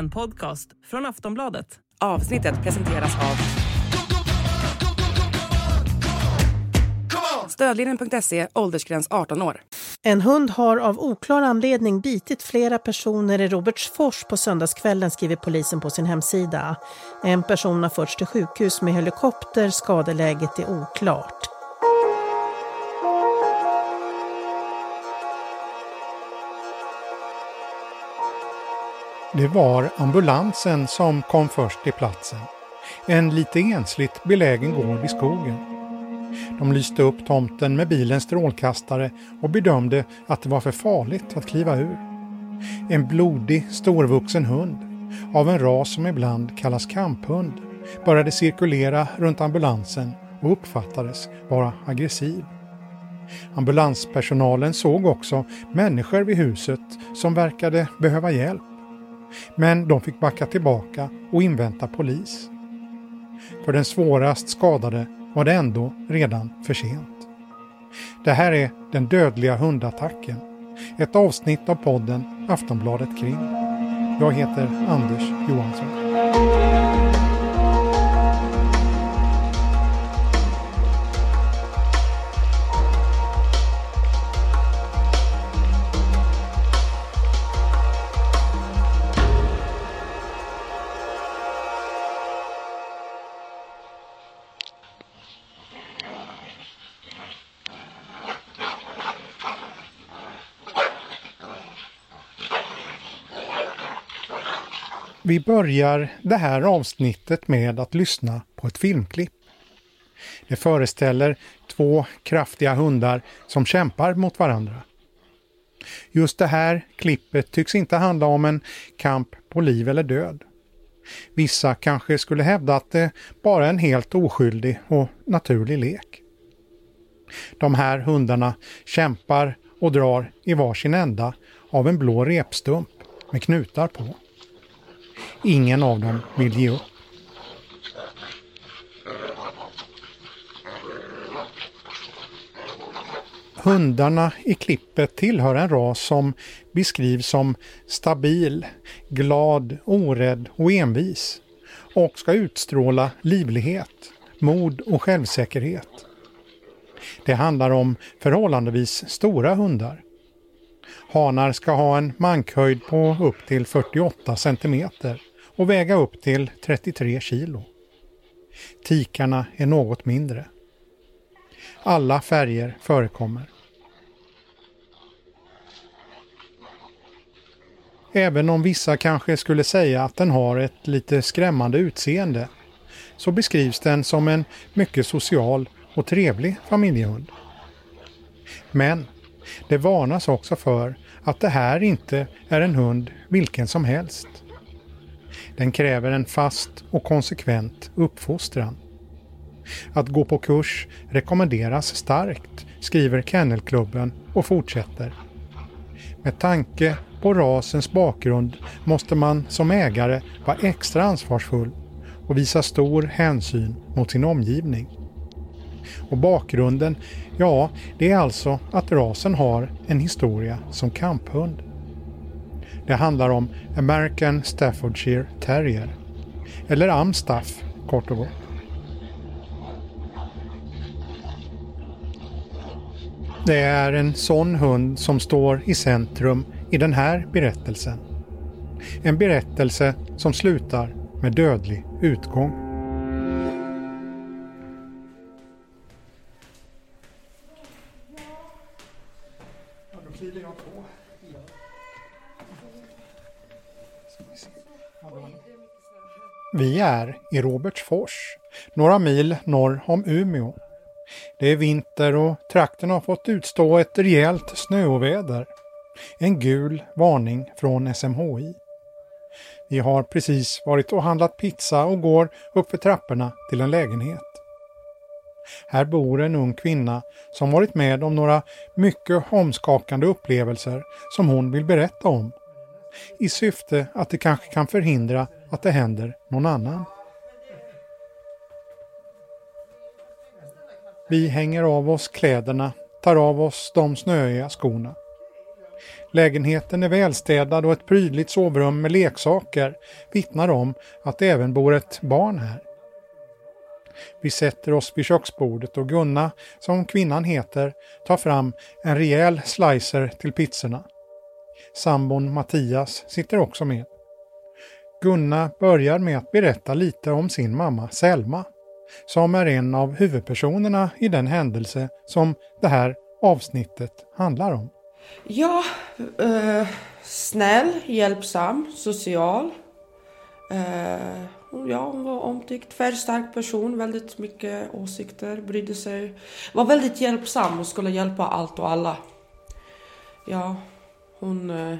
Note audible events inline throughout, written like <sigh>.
En podcast från Aftonbladet. Avsnittet presenteras av Stödlinjen.se, åldersgräns 18 år. En hund har av oklar anledning bitit flera personer i Robertsfors på söndagskvällen, skriver polisen på sin hemsida. En person har förts till sjukhus med helikopter. Skadeläget är oklart. Det var ambulansen som kom först till platsen. En lite ensligt belägen gård i skogen. De lyste upp tomten med bilens strålkastare och bedömde att det var för farligt att kliva ur. En blodig, storvuxen hund, av en ras som ibland kallas kamphund, började cirkulera runt ambulansen och uppfattades vara aggressiv. Ambulanspersonalen såg också människor vid huset som verkade behöva hjälp. Men de fick backa tillbaka och invänta polis. För den svårast skadade var det ändå redan för sent. Det här är Den dödliga hundattacken. Ett avsnitt av podden Aftonbladet Krim. Jag heter Anders Johansson. Vi börjar det här avsnittet med att lyssna på ett filmklipp. Det föreställer två kraftiga hundar som kämpar mot varandra. Just det här klippet tycks inte handla om en kamp på liv eller död. Vissa kanske skulle hävda att det bara är en helt oskyldig och naturlig lek. De här hundarna kämpar och drar i varsin ända av en blå repstump med knutar på. Ingen av dem vill ge upp. Hundarna i klippet tillhör en ras som beskrivs som stabil, glad, orädd och envis och ska utstråla livlighet, mod och självsäkerhet. Det handlar om förhållandevis stora hundar. Hanar ska ha en mankhöjd på upp till 48 centimeter och väga upp till 33 kilo. Tikarna är något mindre. Alla färger förekommer. Även om vissa kanske skulle säga att den har ett lite skrämmande utseende så beskrivs den som en mycket social och trevlig familjehund. Men det varnas också för att det här inte är en hund vilken som helst. Den kräver en fast och konsekvent uppfostran. Att gå på kurs rekommenderas starkt, skriver Kennelklubben och fortsätter. Med tanke på rasens bakgrund måste man som ägare vara extra ansvarsfull och visa stor hänsyn mot sin omgivning. Och bakgrunden, ja, det är alltså att rasen har en historia som kamphund. Det handlar om American Staffordshire Terrier. Eller Amstaff kort och gott. Det är en sån hund som står i centrum i den här berättelsen. En berättelse som slutar med dödlig utgång. Vi är i Robertsfors, några mil norr om Umeå. Det är vinter och trakten har fått utstå ett rejält snöoväder. En gul varning från SMHI. Vi har precis varit och handlat pizza och går uppför trapporna till en lägenhet. Här bor en ung kvinna som varit med om några mycket omskakande upplevelser som hon vill berätta om. I syfte att det kanske kan förhindra att det händer någon annan. Vi hänger av oss kläderna, tar av oss de snöiga skorna. Lägenheten är välstädad och ett prydligt sovrum med leksaker vittnar om att det även bor ett barn här. Vi sätter oss vid köksbordet och Gunna, som kvinnan heter, tar fram en rejäl slicer till pizzorna. Sambon Mattias sitter också med. Gunna börjar med att berätta lite om sin mamma Selma, som är en av huvudpersonerna i den händelse som det här avsnittet handlar om. Ja, eh, snäll, hjälpsam, social. Eh, ja, hon var omtyckt, färgstark person, väldigt mycket åsikter, brydde sig. Var väldigt hjälpsam och skulle hjälpa allt och alla. Ja, hon eh,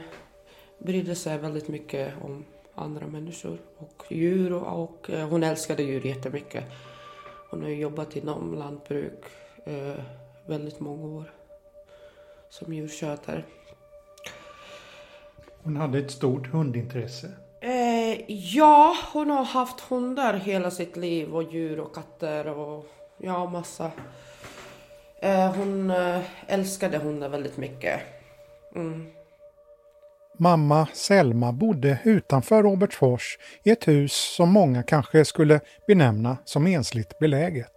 brydde sig väldigt mycket om andra människor och djur och, och eh, hon älskade djur jättemycket. Hon har jobbat inom lantbruk eh, väldigt många år som djurskötare. Hon hade ett stort hundintresse. Eh, ja, hon har haft hundar hela sitt liv och djur och katter och ja, massa. Eh, hon eh, älskade hundar väldigt mycket. Mm. Mamma Selma bodde utanför Robertsfors i ett hus som många kanske skulle benämna som ensligt beläget.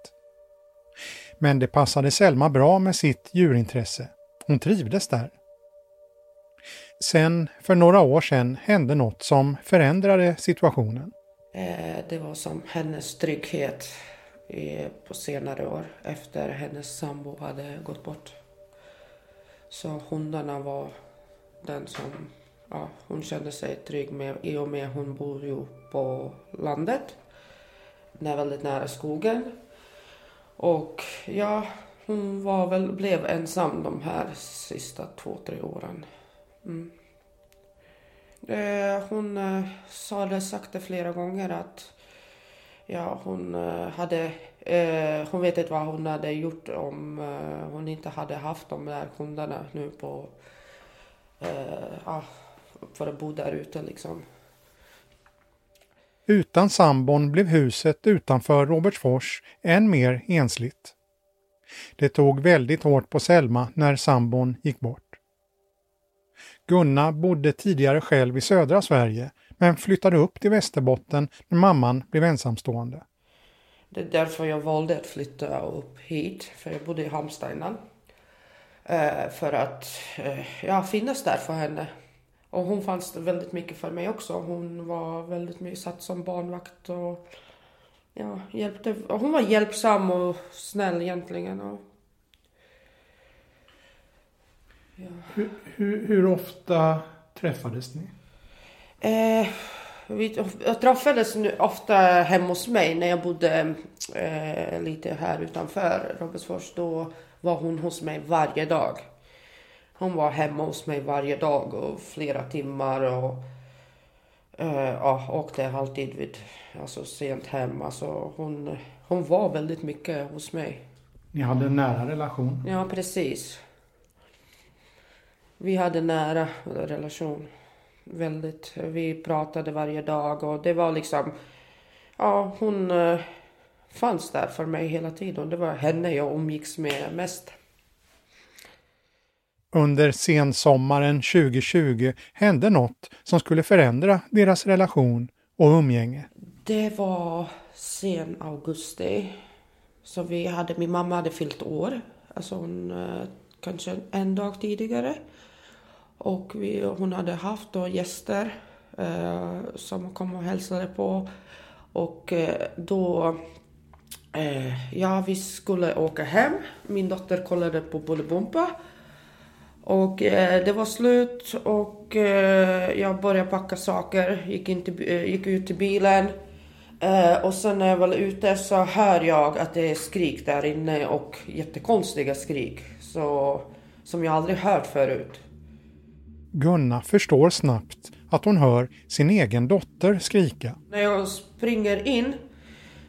Men det passade Selma bra med sitt djurintresse. Hon trivdes där. Sen, för några år sedan, hände något som förändrade situationen. Eh, det var som hennes trygghet på senare år efter hennes sambo hade gått bort. Så hundarna var den som ja, hon kände sig trygg med i och med hon bor ju på landet. väldigt nära skogen. Och ja, hon var väl, blev ensam de här sista två, tre åren. Mm. Eh, hon eh, sa det, sagt det flera gånger att ja, hon eh, hade eh, hon vet inte vad hon hade gjort om eh, hon inte hade haft de där hundarna nu på eh, ah, för att bo där ute liksom. Utan sambon blev huset utanför Robertsfors än mer ensligt. Det tog väldigt hårt på Selma när sambon gick bort. Gunna bodde tidigare själv i södra Sverige men flyttade upp till Västerbotten när mamman blev ensamstående. Det är därför jag valde att flytta upp hit, för jag bodde i Halmstad innan. Eh, för att eh, ja, finnas där för henne. Och hon fanns väldigt mycket för mig också. Hon var väldigt mycket satt som barnvakt och ja, hjälpte. Hon var hjälpsam och snäll egentligen. Och, ja. hur, hur, hur, ofta träffades ni? Eh, vi träffades nu ofta hemma hos mig när jag bodde eh, lite här utanför Robertsfors. Då var hon hos mig varje dag. Hon var hemma hos mig varje dag och flera timmar och uh, ja, åkte alltid vid, alltså sent hem. Alltså hon, hon var väldigt mycket hos mig. Ni hade en nära relation? Ja, precis. Vi hade nära relation. Väldigt. Vi pratade varje dag och det var liksom, ja hon uh, fanns där för mig hela tiden. Det var henne jag umgicks med mest. Under sensommaren 2020 hände något som skulle förändra deras relation och umgänge. Det var sen augusti. som vi hade, min mamma hade fyllt år. Alltså hon, eh, kanske en dag tidigare. Och vi, hon hade haft då gäster eh, som kom och hälsade på. Och eh, då, eh, ja vi skulle åka hem. Min dotter kollade på Bolibompa. Och eh, det var slut och eh, jag började packa saker, gick, in till, eh, gick ut till bilen. Eh, och sen när jag var ute så hör jag att det är skrik där inne och jättekonstiga skrik. Så, som jag aldrig hört förut. Gunna förstår snabbt att hon hör sin egen dotter skrika. När jag springer in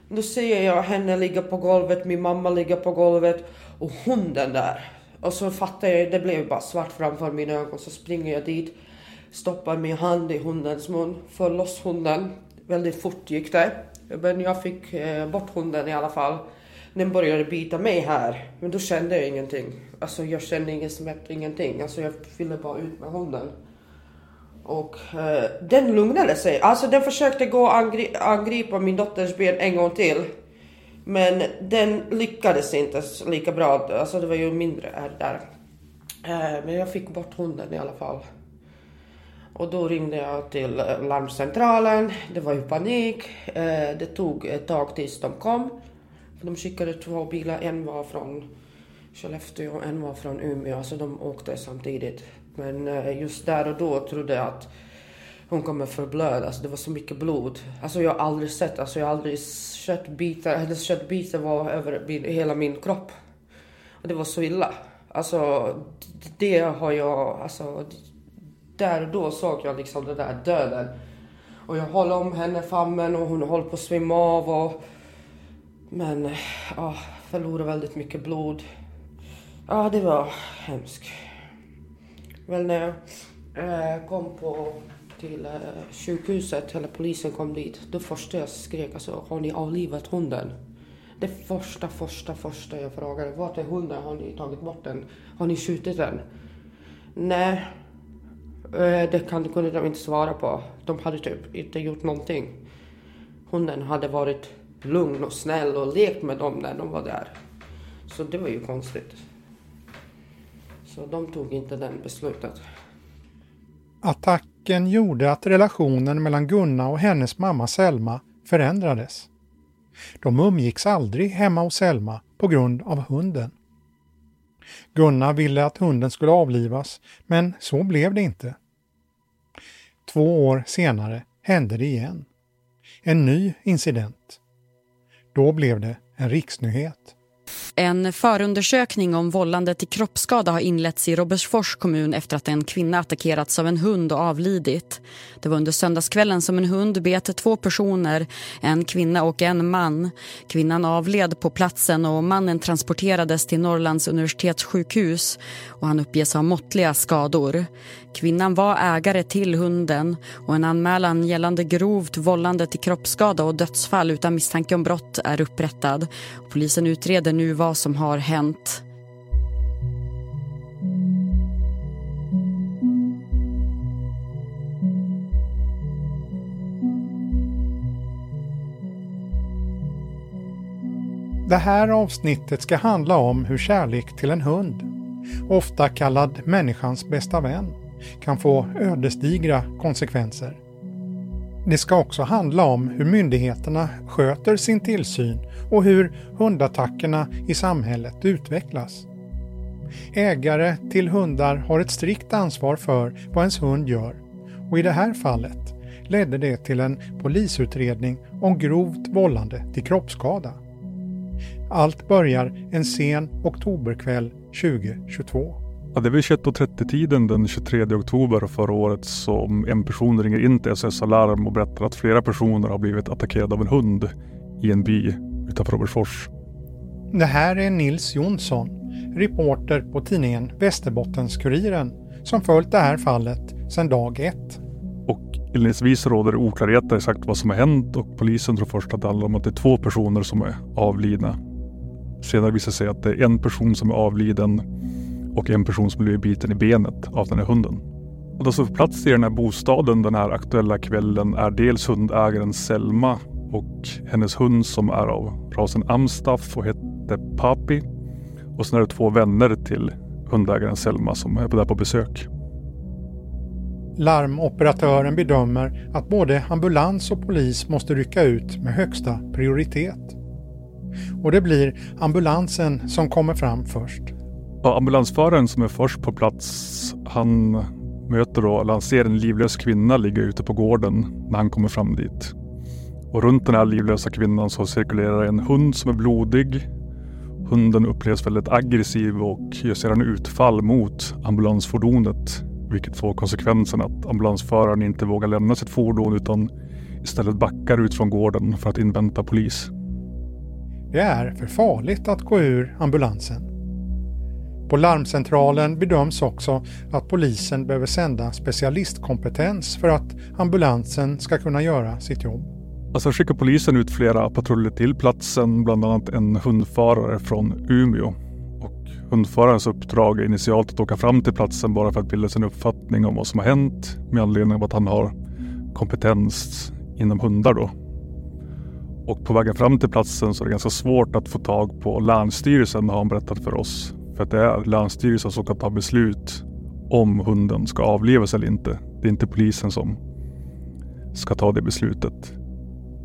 då ser jag henne ligga på golvet, min mamma ligga på golvet och hunden där. Och så fattar jag, det blev bara svart framför mina ögon. Så springer jag dit, stoppar min hand i hundens mun, får loss hunden. Väldigt fort gick det. Men jag fick eh, bort hunden i alla fall. den började bita mig här. Men då kände jag ingenting. Alltså jag kände ingen smärta, ingenting. Alltså jag ville bara ut med hunden. Och eh, den lugnade sig. Alltså den försökte gå och angri angripa min dotters ben en gång till. Men den lyckades inte lika bra. Alltså det var ju mindre ärr där. Eh, men jag fick bort hunden i alla fall. Och då ringde jag till eh, larmcentralen. Det var ju panik. Eh, det tog ett tag tills de kom. De skickade två bilar. En var från Skellefteå och en var från Umeå. Så de åkte samtidigt. Men just där och då trodde jag att hon kommer förblöda. Alltså det var så mycket blod. Alltså jag har aldrig sett, alltså jag har aldrig köttbitar, hennes köttbitar var över min, hela min kropp. Och det var så illa. Alltså det har jag, alltså där och då såg jag liksom den där döden. Och jag håller om henne famnen och hon håller på att svimma av och... Men, ja, förlorade väldigt mycket blod. Ja, det var hemskt. Väl när jag eh, kom på till eh, sjukhuset, eller polisen kom dit, då första jag skrek alltså, har ni avlivat hunden? Det första, första, första jag frågade, vart är hunden? Har ni tagit bort den? Har ni skjutit den? Nej, eh, det kan, kunde de inte svara på. De hade typ inte gjort någonting. Hunden hade varit lugn och snäll och lekt med dem när de var där. Så det var ju konstigt. Så de tog inte den beslutet. Attacken gjorde att relationen mellan Gunna och hennes mamma Selma förändrades. De umgicks aldrig hemma hos Selma på grund av hunden. Gunna ville att hunden skulle avlivas, men så blev det inte. Två år senare hände det igen. En ny incident. Då blev det en riksnyhet. En förundersökning om vållande till kroppsskada har inletts i Robertsfors kommun efter att en kvinna attackerats av en hund och avlidit. Det var under söndagskvällen som en hund bet två personer, en kvinna och en man. Kvinnan avled på platsen och mannen transporterades till Norrlands universitetssjukhus och han uppges ha måttliga skador. Kvinnan var ägare till hunden och en anmälan gällande grovt vållande till kroppsskada och dödsfall utan misstanke om brott är upprättad. Polisen utreder nu vad som har hänt. Det här avsnittet ska handla om hur kärlek till en hund, ofta kallad människans bästa vän, kan få ödesdigra konsekvenser. Det ska också handla om hur myndigheterna sköter sin tillsyn och hur hundattackerna i samhället utvecklas. Ägare till hundar har ett strikt ansvar för vad ens hund gör och i det här fallet ledde det till en polisutredning om grovt vållande till kroppsskada. Allt börjar en sen oktoberkväll 2022. Ja, det är vid 21.30-tiden den 23 oktober förra året som en person ringer in till SOS Alarm och berättar att flera personer har blivit attackerade av en hund i en by utanför Robertsfors. Det här är Nils Jonsson, reporter på tidningen Västerbottens-Kuriren som följt det här fallet sedan dag ett. Och inledningsvis råder det oklarheter exakt vad som har hänt och polisen tror först att det handlar om att det är två personer som är avlidna. Senare visar det sig att det är en person som är avliden och en person som blivit biten i benet av den här hunden. Och de som får plats i den här bostaden den här aktuella kvällen är dels hundägaren Selma och hennes hund som är av rasen Amstaff och heter Papi. Och sen är det två vänner till hundägaren Selma som är där på besök. Larmoperatören bedömer att både ambulans och polis måste rycka ut med högsta prioritet. Och det blir ambulansen som kommer fram först. Ja, ambulansföraren som är först på plats, han möter då, eller han ser en livlös kvinna ligga ute på gården när han kommer fram dit. Och runt den här livlösa kvinnan så cirkulerar en hund som är blodig. Hunden upplevs väldigt aggressiv och gör sedan utfall mot ambulansfordonet. Vilket får konsekvensen att ambulansföraren inte vågar lämna sitt fordon utan istället backar ut från gården för att invänta polis. Det är för farligt att gå ur ambulansen. På larmcentralen bedöms också att polisen behöver sända specialistkompetens för att ambulansen ska kunna göra sitt jobb. Alltså skickar polisen ut flera patruller till platsen, bland annat en hundförare från Umeå. Och hundförarens uppdrag är initialt att åka fram till platsen bara för att bilda sig en uppfattning om vad som har hänt med anledning av att han har kompetens inom hundar då. Och på vägen fram till platsen så är det ganska svårt att få tag på Länsstyrelsen har han berättat för oss. För att det är Länsstyrelsen som kan ta beslut om hunden ska avlivas eller inte. Det är inte polisen som ska ta det beslutet.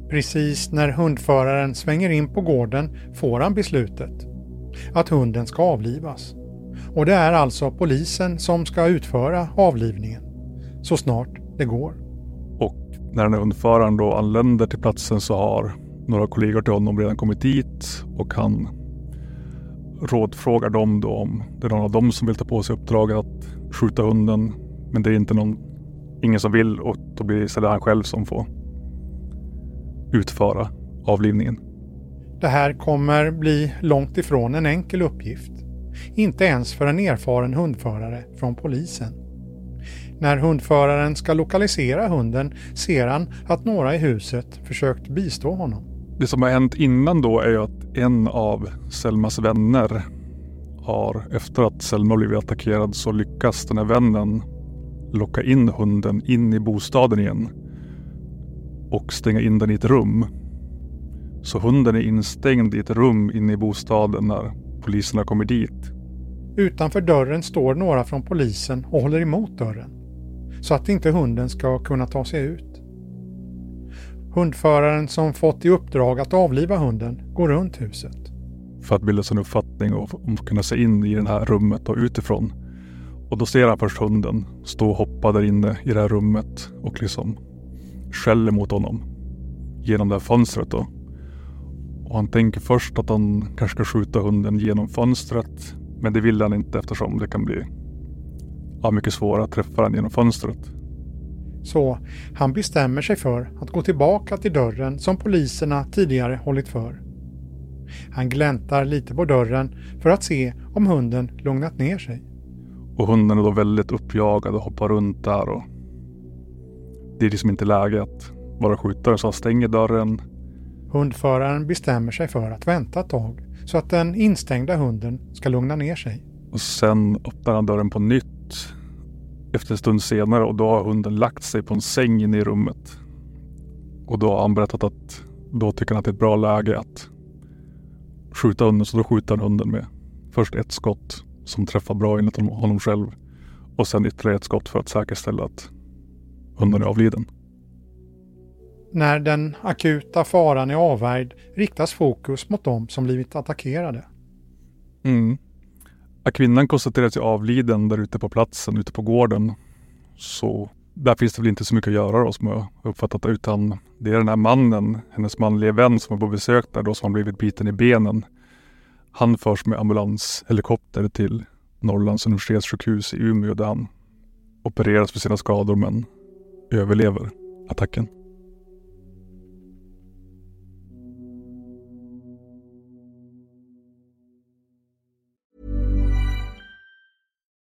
Precis när hundföraren svänger in på gården får han beslutet att hunden ska avlivas. Och det är alltså polisen som ska utföra avlivningen så snart det går. Och när den här hundföraren då anländer till platsen så har några kollegor till honom redan kommit dit och han rådfrågar dem då om det är någon av dem som vill ta på sig uppdraget att skjuta hunden. Men det är inte någon, ingen som vill och då blir det istället han själv som får utföra avlivningen. Det här kommer bli långt ifrån en enkel uppgift. Inte ens för en erfaren hundförare från polisen. När hundföraren ska lokalisera hunden ser han att några i huset försökt bistå honom. Det som har hänt innan då är ju att en av Selmas vänner har, efter att Selma blivit attackerad, så lyckas den här vännen locka in hunden in i bostaden igen och stänga in den i ett rum. Så hunden är instängd i ett rum inne i bostaden när poliserna kommer dit. Utanför dörren står några från polisen och håller emot dörren så att inte hunden ska kunna ta sig ut. Hundföraren som fått i uppdrag att avliva hunden går runt huset. För att bilda sig en uppfattning och om att kunna se in i det här rummet och utifrån. Och då ser han först hunden stå och hoppa där inne i det här rummet och liksom skäller mot honom genom det här fönstret då. Och han tänker först att han kanske ska skjuta hunden genom fönstret. Men det vill han inte eftersom det kan bli ja, mycket svårare att träffa den genom fönstret. Så han bestämmer sig för att gå tillbaka till dörren som poliserna tidigare hållit för. Han gläntar lite på dörren för att se om hunden lugnat ner sig. Och hunden är då väldigt uppjagad och hoppar runt där och det är liksom inte läge att bara skjuta den så han stänger dörren. Hundföraren bestämmer sig för att vänta ett tag så att den instängda hunden ska lugna ner sig. Och sen öppnar han dörren på nytt efter en stund senare och då har hunden lagt sig på en säng inne i rummet. Och då har han berättat att då tycker han att det är ett bra läge att skjuta hunden så då skjuter han hunden med först ett skott som träffar bra enligt honom själv och sen ytterligare ett skott för att säkerställa att hunden är avliden. När den akuta faran är avvärjd riktas fokus mot de som blivit attackerade. Mm. Att kvinnan konstateras sig avliden där ute på platsen, ute på gården. Så där finns det väl inte så mycket att göra då som jag uppfattat det. Utan det är den här mannen, hennes manliga vän som var på besök där då som har blivit biten i benen. Han förs med ambulanshelikopter till Norrlands universitetssjukhus i Umeå där han opereras för sina skador men överlever attacken.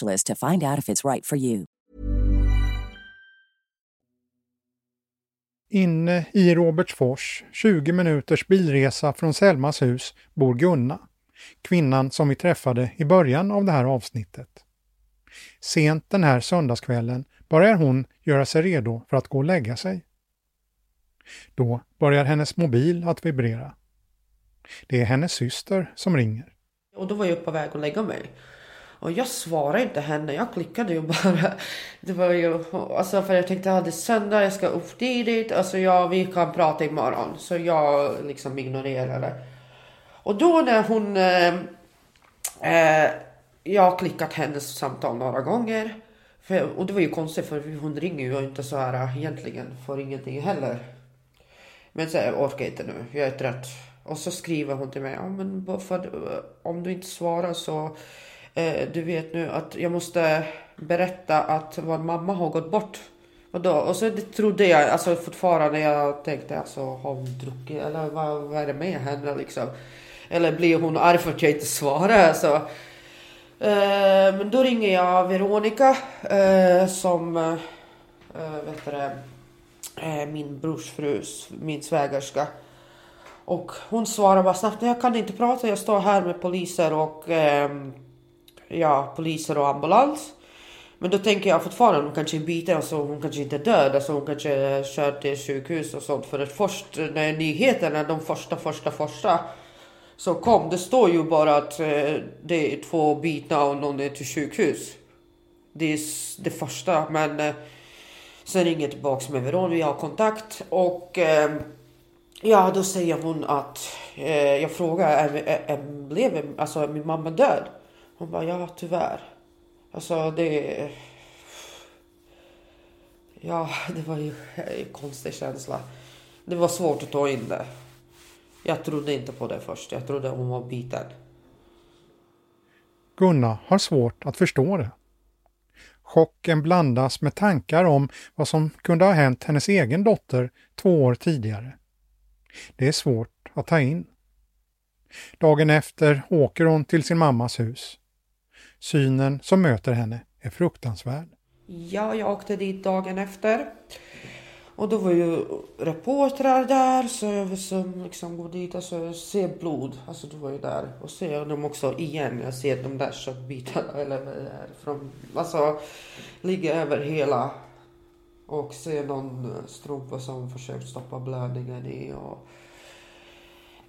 to find out if it's right for you. Inne i Robertsfors, 20 minuters bilresa från Selmas hus, bor Gunna, kvinnan som vi träffade i början av det här avsnittet. Sent den här söndagskvällen börjar hon göra sig redo för att gå och lägga sig. Då börjar hennes mobil att vibrera. Det är hennes syster som ringer. Och då var jag på väg att lägga mig. Och jag svarade inte henne, jag klickade ju <laughs> bara. Det var ju, alltså för jag tänkte att det är söndag, jag ska upp tidigt. Alltså ja, vi kan prata imorgon. Så jag liksom ignorerade. Och då när hon... Eh, eh, jag har klickat hennes samtal några gånger. För, och det var ju konstigt för hon ringer ju inte så här egentligen får ingenting heller. Men så jag orkar inte nu, jag är trött. Och så skriver hon till mig, ja, men för, om du inte svarar så Eh, du vet nu att jag måste berätta att vår mamma har gått bort. Och, då, och så det trodde jag, alltså fortfarande jag tänkte alltså har hon druckit eller vad, vad är det med henne liksom? Eller blir hon arg för att jag inte svarar? Så, eh, men då ringer jag Veronica eh, som eh, vet det, eh, min brors fru, min svägerska. Och hon svarar bara snabbt, jag kan inte prata, jag står här med poliser och eh, ja, poliser och ambulans. Men då tänker jag fortfarande hon kanske är biten, alltså hon kanske inte är död, alltså hon kanske är körd till sjukhus och sånt. För att först när nyheterna, de första, första, första som kom, det står ju bara att eh, det är två bitna och någon är till sjukhus. Det är det första, men eh, sen ringer jag tillbaks med Veron, vi har kontakt och eh, ja, då säger hon att eh, jag frågar, är, är, är, blev alltså, min mamma död? Hon bara, ja tyvärr. Alltså det... Ja, det var ju en konstig känsla. Det var svårt att ta in det. Jag trodde inte på det först. Jag trodde hon var biten. Gunnar har svårt att förstå det. Chocken blandas med tankar om vad som kunde ha hänt hennes egen dotter två år tidigare. Det är svårt att ta in. Dagen efter åker hon till sin mammas hus. Synen som möter henne är fruktansvärd. Ja, jag åkte dit dagen efter. Och då var ju reportrar där så jag som liksom går dit och alltså, ser blod. Alltså då var ju där och ser dem också igen. Jag ser de där köttbitarna eller vad det är. Från, alltså ligger över hela. Och ser någon strumpa som försökt stoppa blödningen i. Och,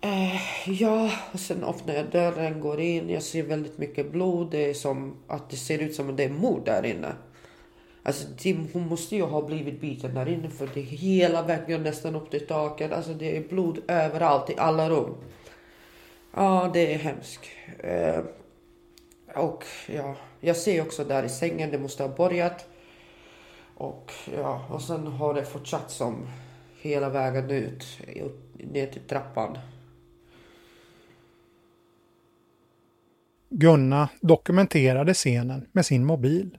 Eh, ja, och sen öppnar jag dörren, går in, jag ser väldigt mycket blod. Det är som att det ser ut som att det är mord där inne. Alltså hon måste ju ha blivit biten där inne för det är hela väggen nästan upp till taket. Alltså det är blod överallt i alla rum. Ja, det är hemskt. Eh, och ja, jag ser också där i sängen, det måste ha börjat. Och ja, och sen har det fortsatt som hela vägen ut, ner till trappan. Gunna dokumenterade scenen med sin mobil.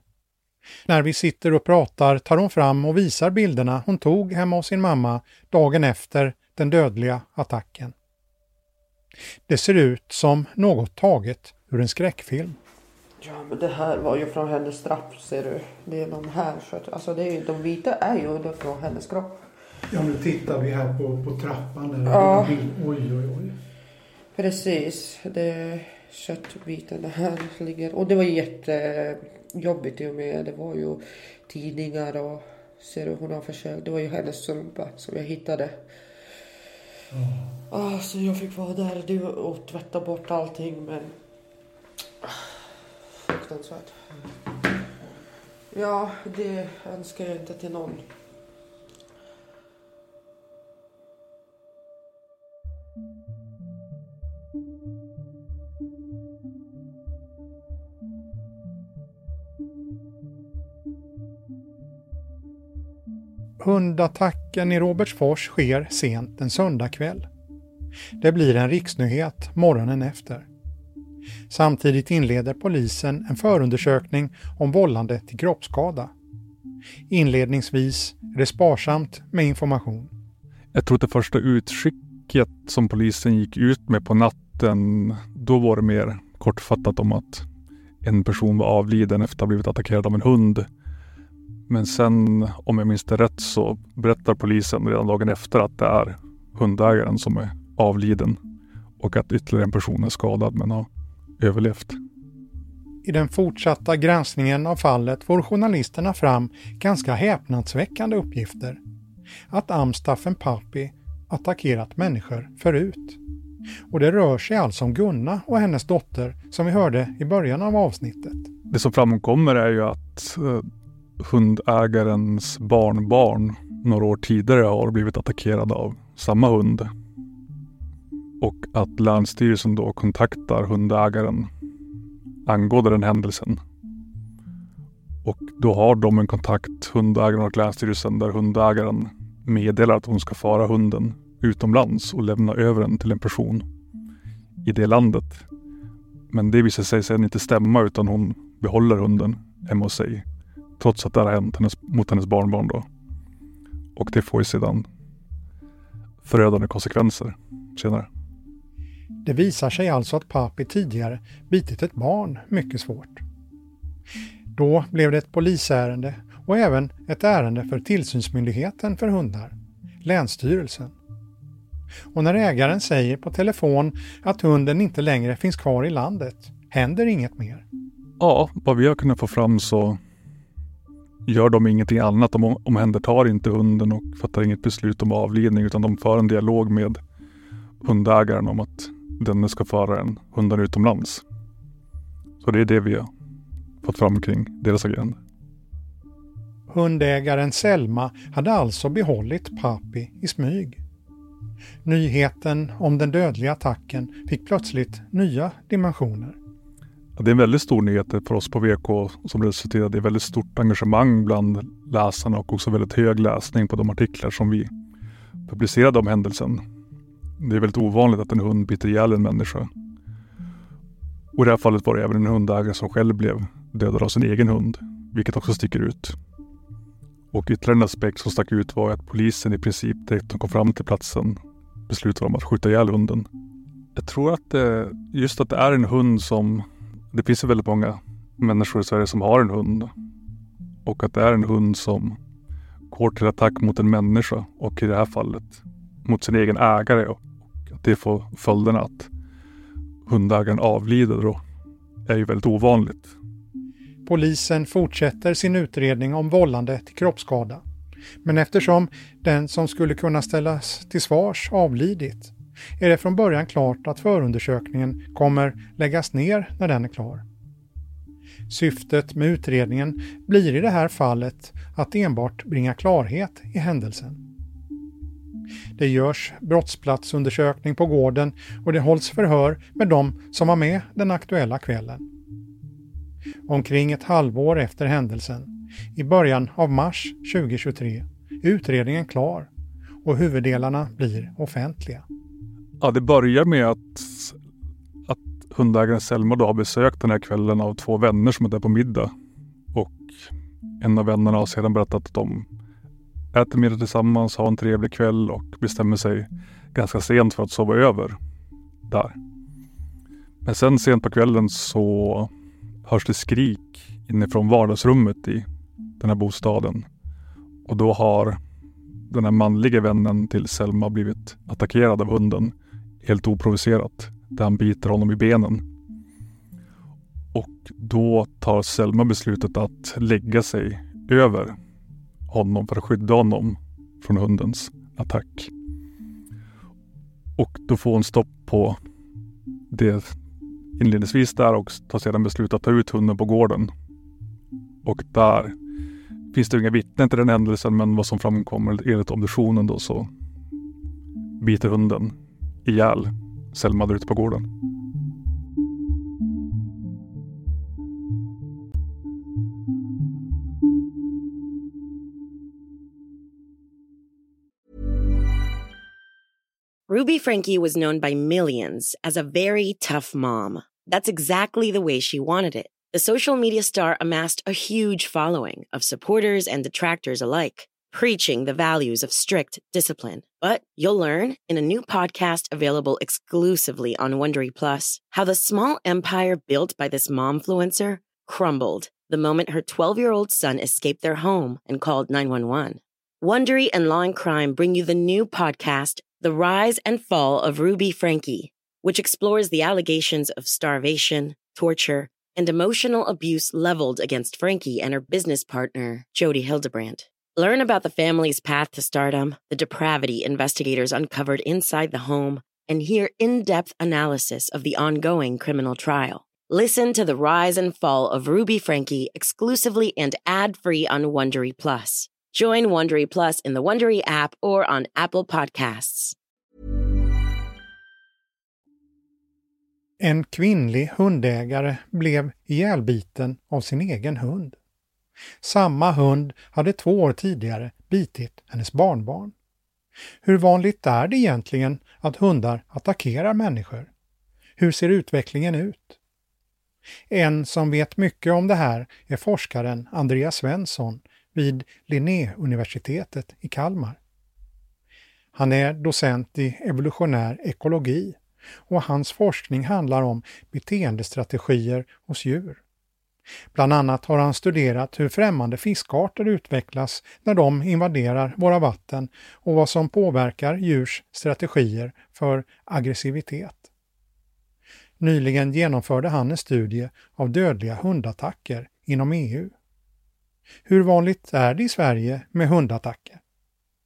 När vi sitter och pratar tar hon fram och visar bilderna hon tog hemma hos sin mamma dagen efter den dödliga attacken. Det ser ut som något taget ur en skräckfilm. Ja, men det här var ju från hennes trapp, ser du. Det är de här, alltså det är, de vita är ju från hennes kropp. Ja, nu tittar vi här på, på trappan. Där. Ja. Oj, oj, oj. Precis. Det köttbitarna här ligger. Och det var jättejobbigt i och med det var ju tidningar och ser du hon har försökt. Det var ju hennes strumpa som jag hittade. Mm. Ah, så jag fick vara där och tvätta bort allting men fruktansvärt. Ja, det önskar jag inte till någon. Hundattacken i Robertsfors sker sent en söndagkväll. Det blir en riksnyhet morgonen efter. Samtidigt inleder polisen en förundersökning om vållande till kroppsskada. Inledningsvis är det sparsamt med information. Jag tror att det första utskicket som polisen gick ut med på natten, då var det mer kortfattat om att en person var avliden efter att ha blivit attackerad av en hund men sen, om jag minns det rätt, så berättar polisen redan dagen efter att det är hundägaren som är avliden och att ytterligare en person är skadad men har överlevt. I den fortsatta granskningen av fallet får journalisterna fram ganska häpnadsväckande uppgifter. att Amstaffen Papi attackerat människor förut. Och det rör sig alltså om Gunna och hennes dotter som vi hörde i början av avsnittet. Det som framkommer är ju att eh, hundägarens barnbarn några år tidigare har blivit attackerad av samma hund. Och att Länsstyrelsen då kontaktar hundägaren angående den händelsen. Och då har de en kontakt, hundägaren och Länsstyrelsen, där hundägaren meddelar att hon ska föra hunden utomlands och lämna över den till en person i det landet. Men det visar sig sedan inte stämma utan hon behåller hunden hemma hos sig. Trots att det har hänt hennes, mot hennes barnbarn då. Och det får ju sedan förödande konsekvenser senare. Det visar sig alltså att Papi tidigare bitit ett barn mycket svårt. Då blev det ett polisärende och även ett ärende för tillsynsmyndigheten för hundar, Länsstyrelsen. Och när ägaren säger på telefon att hunden inte längre finns kvar i landet händer inget mer. Ja, vad vi har kunnat få fram så gör de ingenting annat. De omhändertar inte hunden och fattar inget beslut om avlidning utan de för en dialog med hundägaren om att denne ska föra en hunden utomlands. Så det är det vi har fått fram kring deras agerande. Hundägaren Selma hade alltså behållit Papi i smyg. Nyheten om den dödliga attacken fick plötsligt nya dimensioner. Det är en väldigt stor nyhet för oss på VK som resulterade i väldigt stort engagemang bland läsarna och också väldigt hög läsning på de artiklar som vi publicerade om händelsen. Det är väldigt ovanligt att en hund biter ihjäl en människa. Och i det här fallet var det även en hundägare som själv blev dödad av sin egen hund, vilket också sticker ut. Och ytterligare en aspekt som stack ut var att polisen i princip direkt de kom fram till platsen beslutade om att skjuta ihjäl hunden. Jag tror att det, just att det är en hund som... Det finns ju väldigt många människor i Sverige som har en hund. Och att det är en hund som går till attack mot en människa och i det här fallet mot sin egen ägare. Och att det får följderna att hundägaren avlider då är ju väldigt ovanligt. Polisen fortsätter sin utredning om vållande till kroppsskada. Men eftersom den som skulle kunna ställas till svars avlidit är det från början klart att förundersökningen kommer läggas ner när den är klar. Syftet med utredningen blir i det här fallet att enbart bringa klarhet i händelsen. Det görs brottsplatsundersökning på gården och det hålls förhör med de som var med den aktuella kvällen. Omkring ett halvår efter händelsen, i början av mars 2023, är utredningen klar och huvuddelarna blir offentliga. Ja, det börjar med att, att hundägaren Selma då har besökt den här kvällen av två vänner som är där på middag. Och en av vännerna har sedan berättat att de äter middag tillsammans, har en trevlig kväll och bestämmer sig ganska sent för att sova över där. Men sen sent på kvällen så hörs det skrik inifrån vardagsrummet i den här bostaden. Och då har den här manliga vännen till Selma blivit attackerad av hunden helt oprovocerat. Där han biter honom i benen. Och då tar Selma beslutet att lägga sig över honom för att skydda honom från hundens attack. Och då får hon stopp på det inledningsvis där och tar sedan beslut att ta ut hunden på gården. Och där finns det inga vittnen till den händelsen men vad som framkommer enligt obduktionen då så biter hunden ihjäl Selma ute på gården. Ruby Frankie was known by millions as a very tough mom. That's exactly the way she wanted it. The social media star amassed a huge following of supporters and detractors alike, preaching the values of strict discipline. But you'll learn in a new podcast available exclusively on Wondery Plus how the small empire built by this momfluencer crumbled the moment her 12-year-old son escaped their home and called 911. Wondery and Law and Crime bring you the new podcast The Rise and Fall of Ruby Frankie, which explores the allegations of starvation, torture, and emotional abuse leveled against Frankie and her business partner, Jody Hildebrandt. Learn about the family's path to stardom, the depravity investigators uncovered inside the home, and hear in depth analysis of the ongoing criminal trial. Listen to the rise and fall of Ruby Frankie exclusively and ad free on Wondery Plus. Join Wondery Plus in the Wondery app or on Apple Podcasts. En kvinnlig hundägare blev ihjälbiten av sin egen hund. Samma hund hade två år tidigare bitit hennes barnbarn. Hur vanligt är det egentligen att hundar attackerar människor? Hur ser utvecklingen ut? En som vet mycket om det här är forskaren Andreas Svensson vid Linnéuniversitetet i Kalmar. Han är docent i evolutionär ekologi och hans forskning handlar om beteendestrategier hos djur. Bland annat har han studerat hur främmande fiskarter utvecklas när de invaderar våra vatten och vad som påverkar djurs strategier för aggressivitet. Nyligen genomförde han en studie av dödliga hundattacker inom EU. Hur vanligt är det i Sverige med hundattacker?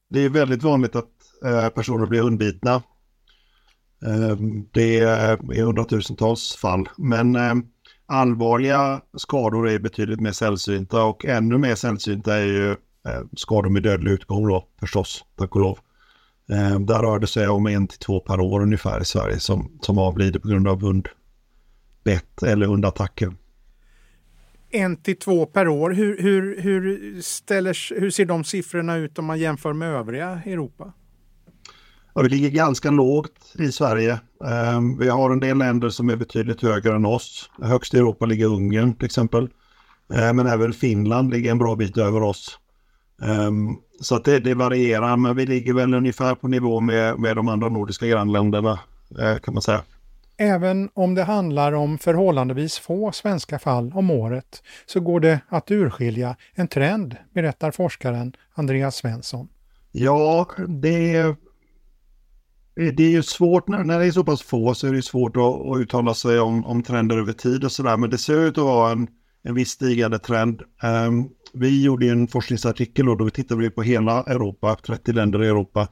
Det är väldigt vanligt att eh, personer blir hundbitna. Eh, det är hundratusentals fall, men eh, allvarliga skador är betydligt mer sällsynta och ännu mer sällsynta är ju eh, skador med dödlig utgång då förstås, tack och lov. Eh, där rör det sig om en till två per år ungefär i Sverige som, som avlider på grund av hundbett eller hundattacker en till två per år. Hur, hur, hur, ställer, hur ser de siffrorna ut om man jämför med övriga Europa? Ja, vi ligger ganska lågt i Sverige. Um, vi har en del länder som är betydligt högre än oss. Högst i Europa ligger Ungern till exempel. Uh, men även Finland ligger en bra bit över oss. Um, så det, det, varierar, men vi ligger väl ungefär på nivå med, med de andra nordiska grannländerna uh, kan man säga. Även om det handlar om förhållandevis få svenska fall om året så går det att urskilja en trend, berättar forskaren Andreas Svensson. Ja, det Eh, det är ju svårt när, när det är så pass få så är det svårt att, att uttala sig om, om trender över tid och sådär. Men det ser ut att vara en, en viss stigande trend. Um, vi gjorde en forskningsartikel och då tittade vi på hela Europa, 30 länder i Europa.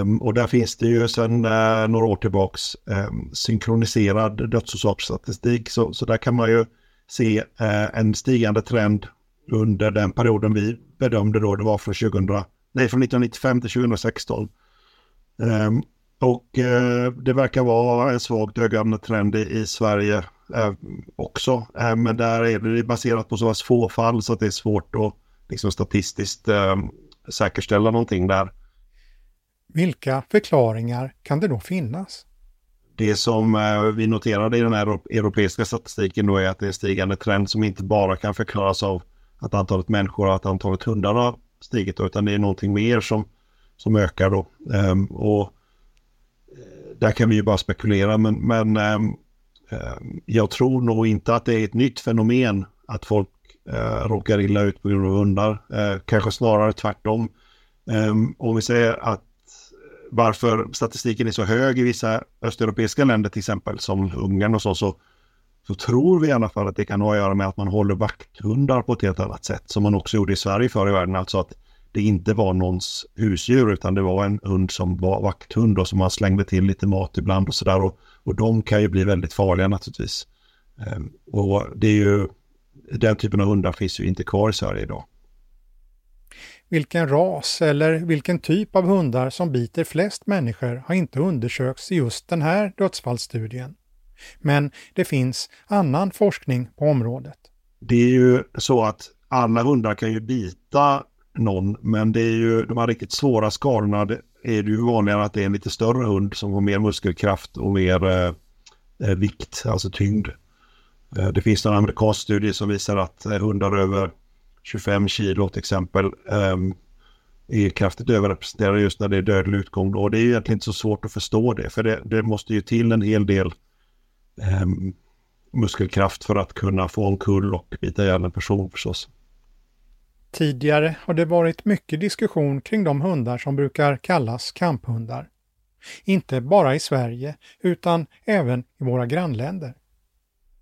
Um, och där finns det ju sedan uh, några år tillbaks um, synkroniserad dödsorsaksstatistik. Så, så där kan man ju se uh, en stigande trend under den perioden vi bedömde då, det var från, 2000, nej, från 1995 till 2016. Um, ehm, och uh, det verkar vara en svagt ökande trend i, Sverige också. men där är det baserat på så pass få fall så att det är svårt att liksom, statistiskt säkerställa någonting där. Vilka förklaringar kan det då finnas? Det som eh, vi noterade i den här europeiska statistiken då är att det är en stigande trend som inte bara kan förklaras av att antalet människor och att antalet hundar har stigit utan det är någonting mer som, som ökar då. Um, och eh, där kan vi ju bara spekulera men, men um, jag tror nog inte att det är ett nytt fenomen att folk uh, råkar illa ut på grund av hundar. Uh, kanske snarare tvärtom. Um, om vi säger att varför statistiken är så hög i vissa östeuropeiska länder till exempel som Ungern och så, så, så tror vi i alla fall att det kan ha att göra med att man håller vakthundar på ett helt annat sätt som man också gjorde i Sverige förr i världen. Alltså att det inte var någons husdjur utan det var en hund som var vakthund och som man slängde till lite mat ibland och sådär. Och, och de kan ju bli väldigt farliga naturligtvis. Um, och det är ju, den typen av hundar finns ju inte kvar i Sverige idag vilken ras eller vilken typ av hundar som biter flest människor har inte undersökts i just den här dödsfallsstudien. Men det finns annan forskning på området. Det är ju så att alla hundar kan ju bita någon, men det är ju de här riktigt svåra skadorna det är det ju vanligare att det är en lite större hund som har mer muskelkraft och mer eh, eh, vikt, alltså tyngd. Eh, det finns en amerikansk studie som visar att eh, hundar över 25 kilo till exempel ehm, är kraftigt överrepresenterade just när det är dödlig utgång. Och det är ju egentligen inte så svårt att förstå det, för det, det måste ju till en hel del ehm, muskelkraft för att kunna få en kull och bita ihjäl en person förstås. Tidigare har det varit mycket diskussion kring de hundar som brukar kallas kamphundar. Inte bara i Sverige utan även i våra grannländer.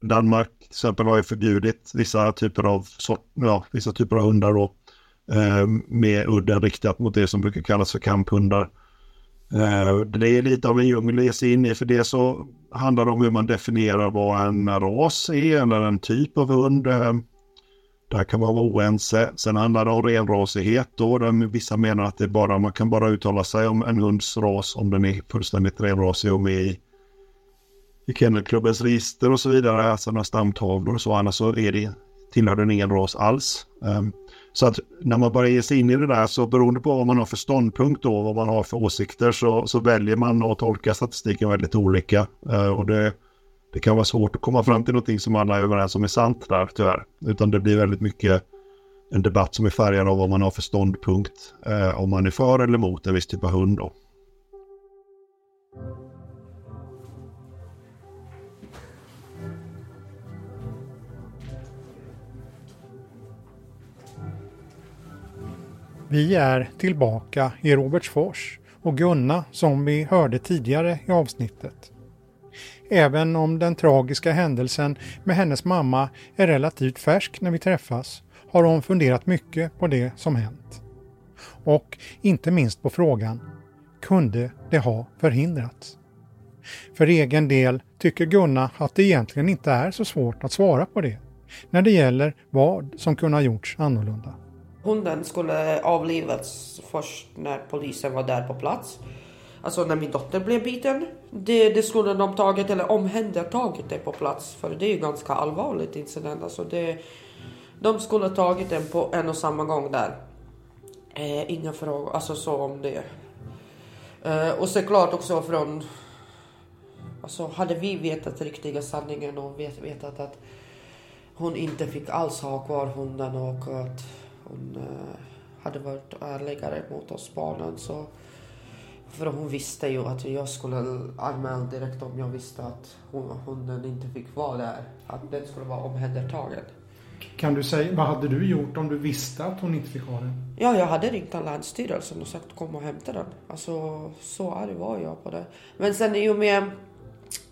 Danmark till exempel har ju förbjudit vissa typer av, ja, vissa typer av hundar då. Eh, med udden riktat mot det som brukar kallas för kamphundar. Eh, det är lite av en djungel att ge sig in i för det så handlar det om hur man definierar vad en ras är eller en typ av hund. Eh, där kan man vara oense. Sen handlar det om renrasighet då, där vissa menar att det bara, man kan bara uttala sig om en hunds ras om den är fullständigt renrasig och med i, i kennelklubbens register och så vidare, alltså några stamtavlor och så, annars så är det, tillhör den ingen ras alls. Um, så att när man börjar ge sig in i det där så beroende på vad man har för ståndpunkt då, vad man har för åsikter så, så väljer man att tolka statistiken väldigt olika. Uh, och det, det kan vara svårt att komma fram till någonting som alla är överens om är sant där tyvärr. Utan det blir väldigt mycket en debatt som är färgad av vad man har för ståndpunkt. Eh, om man är för eller emot en viss typ av hund då. Vi är tillbaka i Robertsfors och Gunna som vi hörde tidigare i avsnittet. Även om den tragiska händelsen med hennes mamma är relativt färsk när vi träffas har hon funderat mycket på det som hänt. Och inte minst på frågan, kunde det ha förhindrats? För egen del tycker Gunna att det egentligen inte är så svårt att svara på det när det gäller vad som kunde ha gjorts annorlunda. Hunden skulle avlivas först när polisen var där på plats. Alltså när min dotter blev biten. Det, det skulle de tagit eller omhändertagit det på plats. För det är ju ganska allvarligt incident. Alltså det, de skulle tagit den på en och samma gång där. Eh, inga frågor, alltså så om det. Eh, och såklart också från... Alltså hade vi vetat riktiga sanningen och vet, vetat att hon inte fick alls ha kvar hunden och att hon eh, hade varit ärligare mot oss barnen. Så, för hon visste ju att jag skulle anmäla direkt om jag visste att hon, hunden inte fick vara där. Att den skulle vara omhändertagen. Kan du säga, vad hade du gjort om du visste att hon inte fick ha den? Ja, jag hade ringt till Länsstyrelsen och sagt kom och hämta den. Alltså så arg var jag på det. Men sen i och med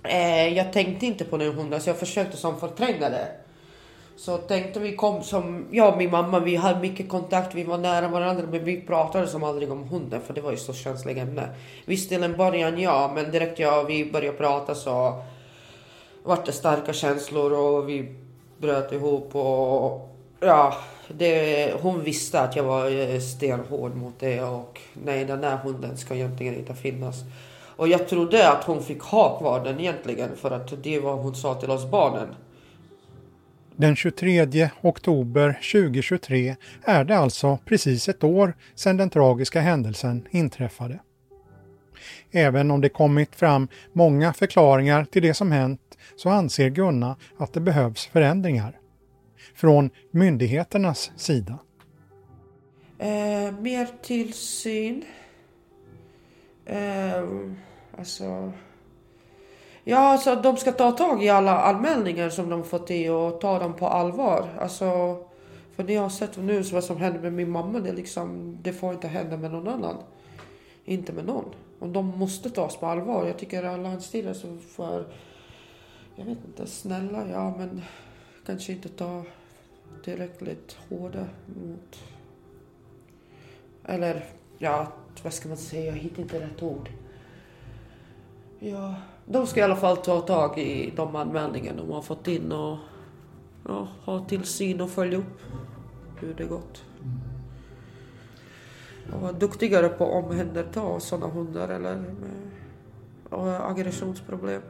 eh, jag tänkte inte på den hunden så jag försökte som förtränga det. Så tänkte vi kom som, jag och min mamma, vi hade mycket kontakt, vi var nära varandra men vi pratade som aldrig om hunden för det var ju så känsligt ämne. Visst till en början ja, men direkt ja, vi började prata så vart det starka känslor och vi bröt ihop och ja, det, hon visste att jag var eh, stenhård mot det och nej den där hunden ska egentligen inte finnas. Och jag trodde att hon fick ha kvar den egentligen för att det var vad hon sa till oss barnen. Den 23 oktober 2023 är det alltså precis ett år sedan den tragiska händelsen inträffade. Även om det kommit fram många förklaringar till det som hänt så anser Gunna att det behövs förändringar. Från myndigheternas sida. Eh, mer tillsyn. Eh, alltså Ja, alltså de ska ta tag i alla anmälningar som de fått i och ta dem på allvar. Alltså, för det jag har sett nu, vad som händer med min mamma, det, liksom, det får inte hända med någon annan. Inte med någon. Och de måste tas på allvar. Jag tycker alla Länsstyrelsen får, jag vet inte, snälla ja, men kanske inte ta tillräckligt hårda mot... Eller, ja, vad ska man säga? Jag hittar inte rätt ord. Ja, de ska i alla fall ta tag i de anmälningar de har fått in och ja, ha tillsyn och följa upp hur det gått. Och vara duktigare på att omhänderta sådana hundar eller med aggressionsproblem.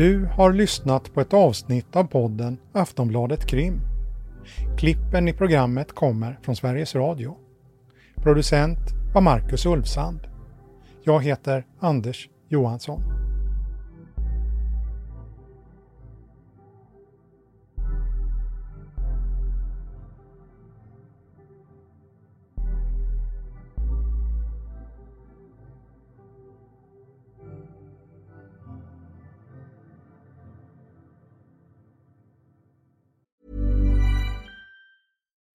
Du har lyssnat på ett avsnitt av podden Aftonbladet Krim. Klippen i programmet kommer från Sveriges Radio. Producent var Marcus Ulfsand. Jag heter Anders Johansson.